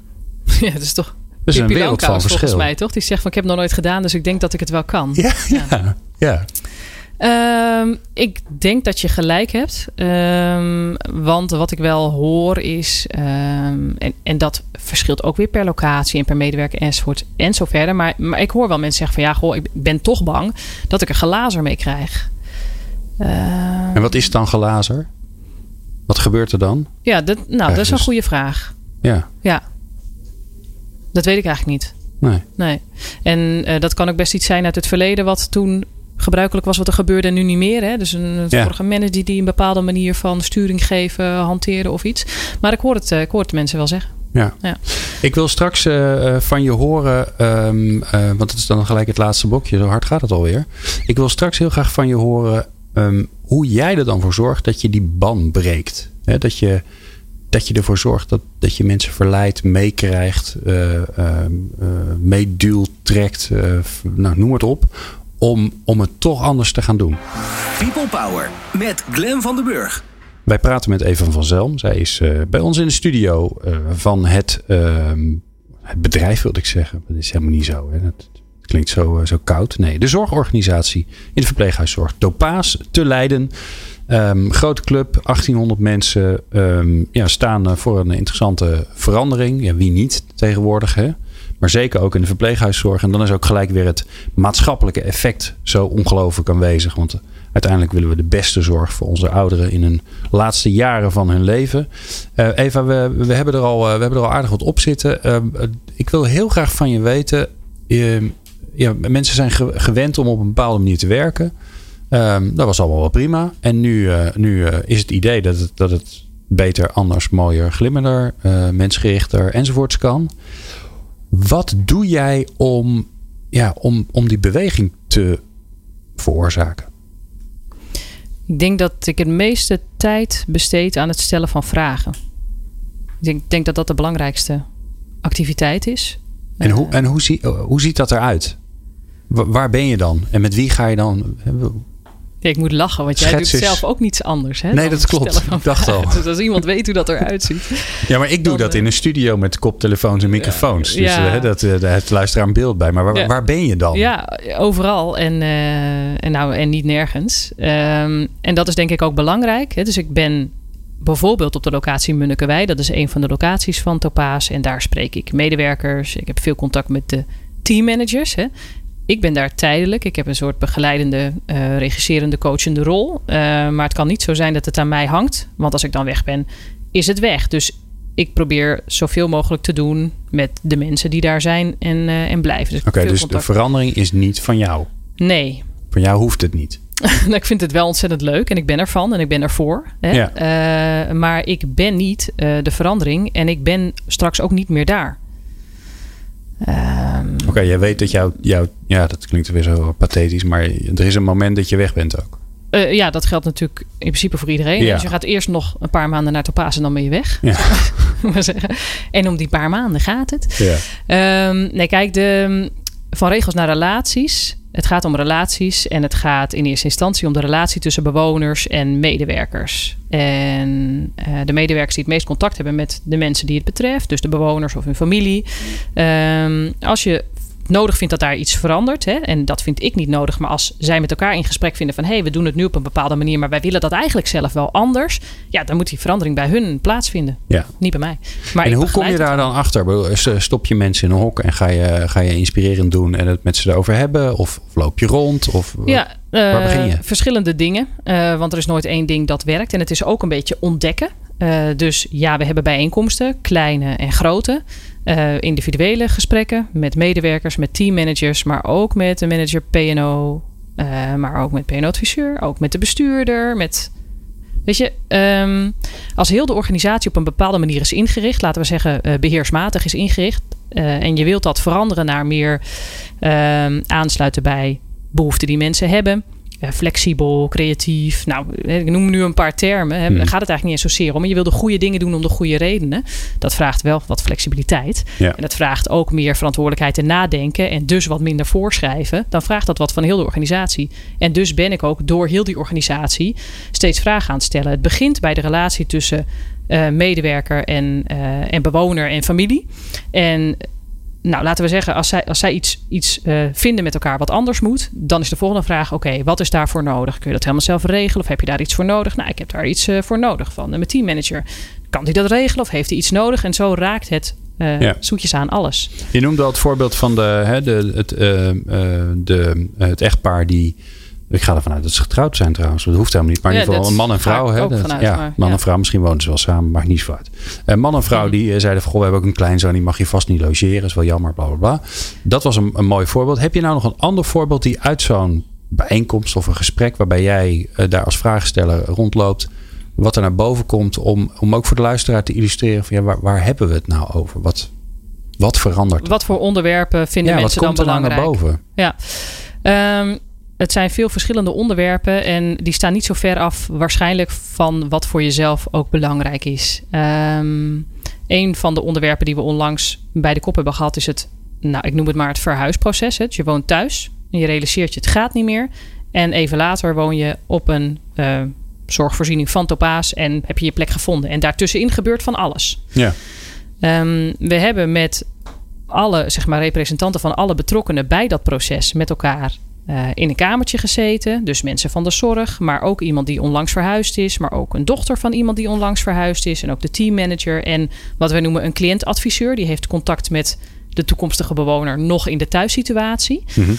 (laughs) Ja, dat is toch. Een wereld van verschil. Volgens mij toch? Die zegt van ik heb het nog nooit gedaan, dus ik denk dat ik het wel kan. Ja, ja. Um, ik denk dat je gelijk hebt. Um, want wat ik wel hoor is. Um, en, en dat verschilt ook weer per locatie en per medewerker enzovoort en zo verder. Maar, maar ik hoor wel mensen zeggen van ja, goh, ik ben toch bang dat ik er gelazer mee krijg. en wat is dan gelazer? Wat gebeurt er dan? Ja, dat, nou, dat is een goede vraag. Ja. Ja. Dat weet ik eigenlijk niet. Nee. Nee. En uh, dat kan ook best iets zijn uit het verleden wat toen gebruikelijk was wat er gebeurde en nu niet meer. Hè? Dus een ja. vorige manager die, die een bepaalde manier van sturing geven, hanteren of iets. Maar ik hoor het, ik hoor het mensen wel zeggen. Ja. ja. Ik wil straks uh, van je horen, um, uh, want het is dan gelijk het laatste blokje, zo hard gaat het alweer. Ik wil straks heel graag van je horen um, hoe jij er dan voor zorgt dat je die ban breekt. He, dat, je, dat je ervoor zorgt dat, dat je mensen verleidt, meekrijgt, uh, meeduwt, trekt, nou, noem het op om, om het toch anders te gaan doen. People Power met Glen van den Burg. wij praten met Eva van Zelm. Zij is bij ons in de studio van het, uh, het bedrijf, wilde ik zeggen. Dat is helemaal niet zo. Hè? Dat klinkt zo, zo koud. Nee, de zorgorganisatie in de verpleeghuiszorg Topaas te Leiden. Um, grote club, 1800 mensen um, ja, staan voor een interessante verandering. Ja, wie niet tegenwoordig, hè? maar zeker ook in de verpleeghuiszorg. En dan is ook gelijk weer het maatschappelijke effect zo ongelooflijk aanwezig. Want uiteindelijk willen we de beste zorg voor onze ouderen in hun laatste jaren van hun leven. Uh, Eva, we, we, hebben er al, we hebben er al aardig wat op zitten. Uh, ik wil heel graag van je weten. ja, mensen zijn gewend om op een bepaalde manier te werken. Um, dat was allemaal wel prima. En nu, nu is het idee dat het, dat het beter, anders, mooier, glimmender, mensgerichter enzovoorts kan. Wat doe jij om, ja, om, om die beweging te veroorzaken? Ik denk dat ik het meeste tijd besteed aan het stellen van vragen. Ik denk, denk dat dat de belangrijkste activiteit is. En, hoe, en hoe, zie, hoe ziet dat eruit? Waar ben je dan? En met wie ga je dan? Ja, ik moet lachen, want jij doet zelf ook niets anders. Hè, nee, dat klopt. Ik dacht al. (laughs) Dus als iemand weet hoe dat eruit ziet. Ja, maar ik doe dat in een studio met koptelefoons en microfoons. Dus ja. uh, dat, uh, daar heeft de luisteraar een beeld bij. Maar waar, ja. waar ben je dan? Ja, overal en, en, nou, en niet nergens. Um, en dat is denk ik ook belangrijk. Hè. Dus ik ben bijvoorbeeld op de locatie Munnikewij. Dat is een van de locaties van Topaas. En daar spreek ik medewerkers. Ik heb veel contact met de teammanagers. Hè. Ik ben daar tijdelijk. Ik heb een soort begeleidende, uh, regisserende, coachende rol. Uh, maar het kan niet zo zijn dat het aan mij hangt. Want als ik dan weg ben, is het weg. Dus ik probeer zoveel mogelijk te doen met de mensen die daar zijn en, uh, en blijven. Dus Oké, okay, dus contact. de verandering is niet van jou? Nee. Van jou hoeft het niet? (laughs) nou, ik vind het wel ontzettend leuk en ik ben ervan en ik ben ervoor. Hè? Ja. maar ik ben niet de verandering en ik ben straks ook niet meer daar. Um, Oké, jij weet dat jouw, jouw, ja, dat klinkt weer zo pathetisch, maar er is een moment dat je weg bent ook. Uh, ja, dat geldt natuurlijk in principe voor iedereen. Ja. Dus je gaat eerst nog een paar maanden naar Topaz en dan ben je weg. Ja. (laughs) en om die paar maanden gaat het. Ja. Um, nee, kijk, de, van regels naar relaties. Het gaat om relaties en het gaat in eerste instantie om de relatie tussen bewoners en medewerkers. En uh, de medewerkers die het meest contact hebben met de mensen die het betreft, dus de bewoners of hun familie. Um, als je nodig vindt dat daar iets verandert. Hè, en dat vind ik niet nodig. Maar als zij met elkaar in gesprek vinden van hé, hey, we doen het nu op een bepaalde manier, maar wij willen dat eigenlijk zelf wel anders. Ja, dan moet die verandering bij hun plaatsvinden. Ja. Niet bij mij. Maar en hoe kom je daar dan achter? Stop je mensen in een hok en ga je, ga je inspirerend doen en het met ze erover hebben? Of, of loop je rond? Of ja, waar begin je? Verschillende dingen. Uh, want er is nooit één ding dat werkt. En het is ook een beetje ontdekken. Uh, dus ja, we hebben bijeenkomsten, kleine en grote. Uh, individuele gesprekken met medewerkers, met teammanagers, maar ook met de manager PNO, uh, maar ook met PNO-adviseur, ook met de bestuurder, met. Weet je, um, als heel de organisatie op een bepaalde manier is ingericht, laten we zeggen uh, beheersmatig is ingericht, en je wilt dat veranderen naar meer ehm, aansluiten bij behoeften die mensen hebben, flexibel, creatief. Nou, ik noem nu een paar termen. Hè. Hmm. Daar gaat het eigenlijk niet eens zozeer om. Maar je wil de goede dingen doen om de goede redenen. Dat vraagt wel wat flexibiliteit. Ja. En dat vraagt ook meer verantwoordelijkheid en nadenken. En dus wat minder voorschrijven. Dan vraagt dat wat van heel de organisatie. En dus ben ik ook door heel die organisatie steeds vragen aan het stellen. Het begint bij de relatie tussen uh, medewerker en, uh, en bewoner en familie. En nou, laten we zeggen, als zij, als zij iets, iets uh, vinden met elkaar wat anders moet, dan is de volgende vraag: oké, wat is daarvoor nodig? Kun je dat helemaal zelf regelen of heb je daar iets voor nodig? Nou, ik heb daar iets uh, voor nodig van mijn teammanager. Kan hij dat regelen of heeft hij iets nodig? En zo raakt het uh, ja. zoetjes aan alles. Je noemde al het voorbeeld van de, hè, de, het, de, het echtpaar die ik ga ervan uit dat ze getrouwd zijn trouwens. Dat hoeft helemaal niet. Maar in ieder geval een man en vrouw. Hè, dat, vanuit, ja, maar, man ja. en vrouw. Misschien wonen ze wel samen. Maakt niet zo uit. Een man en vrouw die uh, zeiden van... Goh, we hebben ook een kleinzoon. Die mag je vast niet logeren. is wel jammer. Bla, bla, bla. Dat was een, een mooi voorbeeld. Heb je nou nog een ander voorbeeld die uit zo'n bijeenkomst of een gesprek... waarbij jij uh, daar als vraagsteller rondloopt... wat er naar boven komt om, om ook voor de luisteraar te illustreren... van ja, waar, waar hebben we het nou over? Wat, wat verandert? Wat voor onderwerpen vinden ja, mensen dan belangrijk? Wat komt er naar boven? Ja. Um, het zijn veel verschillende onderwerpen en die staan niet zo ver af waarschijnlijk van wat voor jezelf ook belangrijk is. Um, een van de onderwerpen die we onlangs bij de kop hebben gehad is het, nou ik noem het maar het verhuisproces. Het. Je woont thuis en je realiseert je het gaat niet meer. En even later woon je op een uh, zorgvoorziening van Topaas en heb je je plek gevonden. En daartussenin gebeurt van alles. Ja. Ehm, we hebben met alle zeg maar, representanten van alle betrokkenen bij dat proces met elkaar uh, in een kamertje gezeten. Dus mensen van de zorg, maar ook iemand die onlangs verhuisd is, maar ook een dochter van iemand die onlangs verhuisd is en ook de teammanager en wat wij noemen een cliëntadviseur. Die heeft contact met de toekomstige bewoner nog in de thuissituatie. Mm -hmm. uh,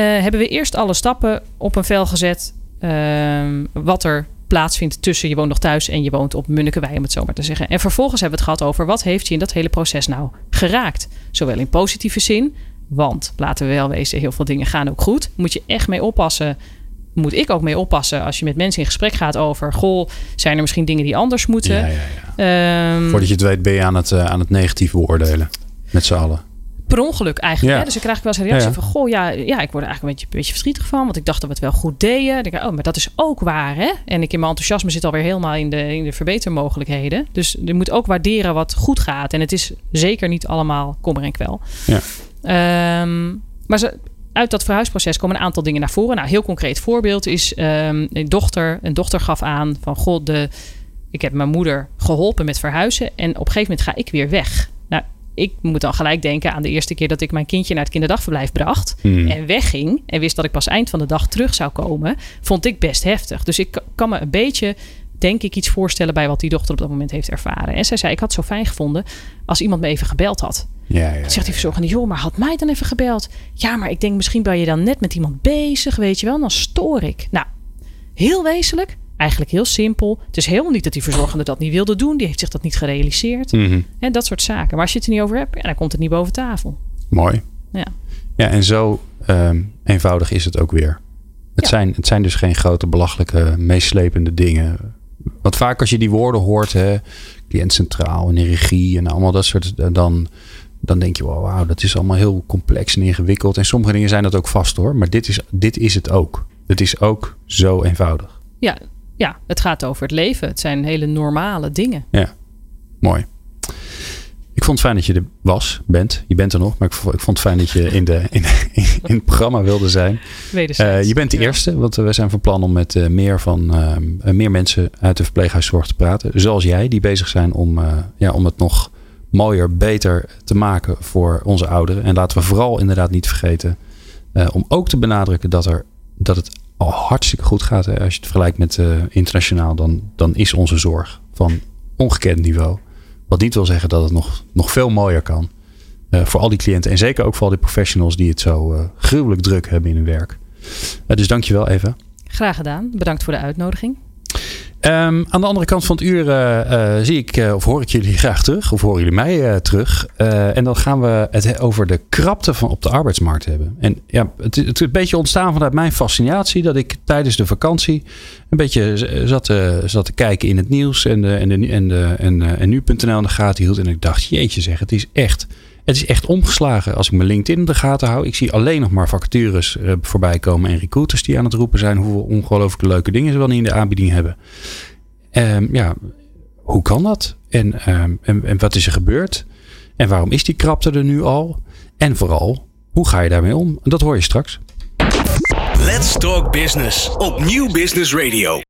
hebben we eerst alle stappen op een vel gezet. Uh, wat er plaatsvindt tussen je woont nog thuis en je woont op Munnikewei, om het zo maar te zeggen. En vervolgens hebben we het gehad over wat heeft je in dat hele proces nou geraakt. Zowel in positieve zin, want laten we wel wezen, heel veel dingen gaan ook goed. Moet je echt mee oppassen. Moet ik ook mee oppassen als je met mensen in gesprek gaat over... goh, zijn er misschien dingen die anders moeten? Ja, ja, ja. Um, Voordat je het weet ben je aan het, uh, aan het negatief beoordelen. Met z'n allen per ongeluk eigenlijk. Ja. Hè? Dus ik krijg wel eens een reactie ja, ja. van... goh, ja, ja, ik word er eigenlijk een beetje, een beetje verdrietig van... want ik dacht dat we het wel goed deden. Dan denk ik, oh, maar dat is ook waar, hè? En ik in mijn enthousiasme zit alweer helemaal in de, in de verbetermogelijkheden. Dus je moet ook waarderen wat goed gaat. En het is zeker niet allemaal kommer en kwel. Ja. Um, maar ze, uit dat verhuisproces komen een aantal dingen naar voren. Nou, heel concreet voorbeeld is um, een dochter. Een dochter gaf aan van... god, de, ik heb mijn moeder geholpen met verhuizen... en op een gegeven moment ga ik weer weg ik moet dan gelijk denken aan de eerste keer dat ik mijn kindje naar het kinderdagverblijf bracht. Hmm. En wegging. En wist dat ik pas eind van de dag terug zou komen. Vond ik best heftig. Dus ik kan me een beetje, denk ik, iets voorstellen bij wat die dochter op dat moment heeft ervaren. En zij zei: Ik had het zo fijn gevonden als iemand me even gebeld had. Ja, ja, zegt die verzorgende: Joh, maar had mij dan even gebeld? Ja, maar ik denk misschien ben je dan net met iemand bezig, weet je wel. Dan stoor ik. Nou, heel wezenlijk. Eigenlijk heel simpel. Het is helemaal niet dat die verzorgende dat niet wilde doen. Die heeft zich dat niet gerealiseerd. Mm -hmm. En dat soort zaken. Maar als je het er niet over hebt, ja, dan komt het niet boven tafel. Mooi. Ja, ja en zo um, eenvoudig is het ook weer. Het, Ja. zijn, het zijn dus geen grote, belachelijke, meeslepende dingen. Want vaak als je die woorden hoort, hè, cliënt centraal en regie en allemaal dat soort, dan, dan denk je, wow, wauw, dat is allemaal heel complex en ingewikkeld. En sommige dingen zijn dat ook vast hoor. Maar dit is, dit is het ook. Het is ook zo eenvoudig. ja, ja, het gaat over het leven. Het zijn hele normale dingen. Mooi. Ik vond het fijn dat je er was, bent. Je bent er nog, maar ik vond, ik vond het fijn dat je in, de, in, in het programma wilde zijn. (laughs) Uh, je bent de Ja. eerste, want we zijn van plan om met uh, meer, van, meer mensen uit de verpleeghuiszorg te praten. Zoals jij, die bezig zijn om, eh, ja, om het nog mooier, beter te maken voor onze ouderen. En laten we vooral inderdaad niet vergeten eh, om ook te benadrukken dat, er, dat het al hartstikke goed gaat. Hè. Als je het vergelijkt met eh, internationaal, dan, dan is onze zorg van ongekend niveau. Wat niet wil zeggen dat het nog, nog veel mooier kan. Eh, voor al die cliënten en zeker ook voor al die professionals die het zo eh, gruwelijk druk hebben in hun werk. Eh, dus dankjewel even. Graag gedaan. Bedankt voor de uitnodiging. Ehm, aan de andere kant van het uur zie ik of hoor ik jullie graag terug. Of horen jullie mij terug. En dan gaan we het he- over de krapte van op de arbeidsmarkt hebben. En ja, het, het is een beetje ontstaan vanuit mijn fascinatie. Dat ik tijdens de vakantie een beetje zat, te- zat te kijken in het nieuws. En, de, en, de, en, de, en, en nu.nl in de gaten hield. En ik dacht, jeetje zeg, het is echt... Het is echt omgeslagen. Als ik mijn LinkedIn in de gaten hou. Ik zie alleen nog maar vacatures eh, voorbij komen. En recruiters die aan het roepen zijn. Hoeveel ongelooflijke leuke dingen ze wel niet in de aanbieding hebben. Ehm, ja, hoe kan dat? En, ehm, en, en wat is er gebeurd? En waarom is die krapte er nu al? En vooral, hoe ga je daarmee om? Dat hoor je straks. Let's Talk Business op Nieuw Business Radio.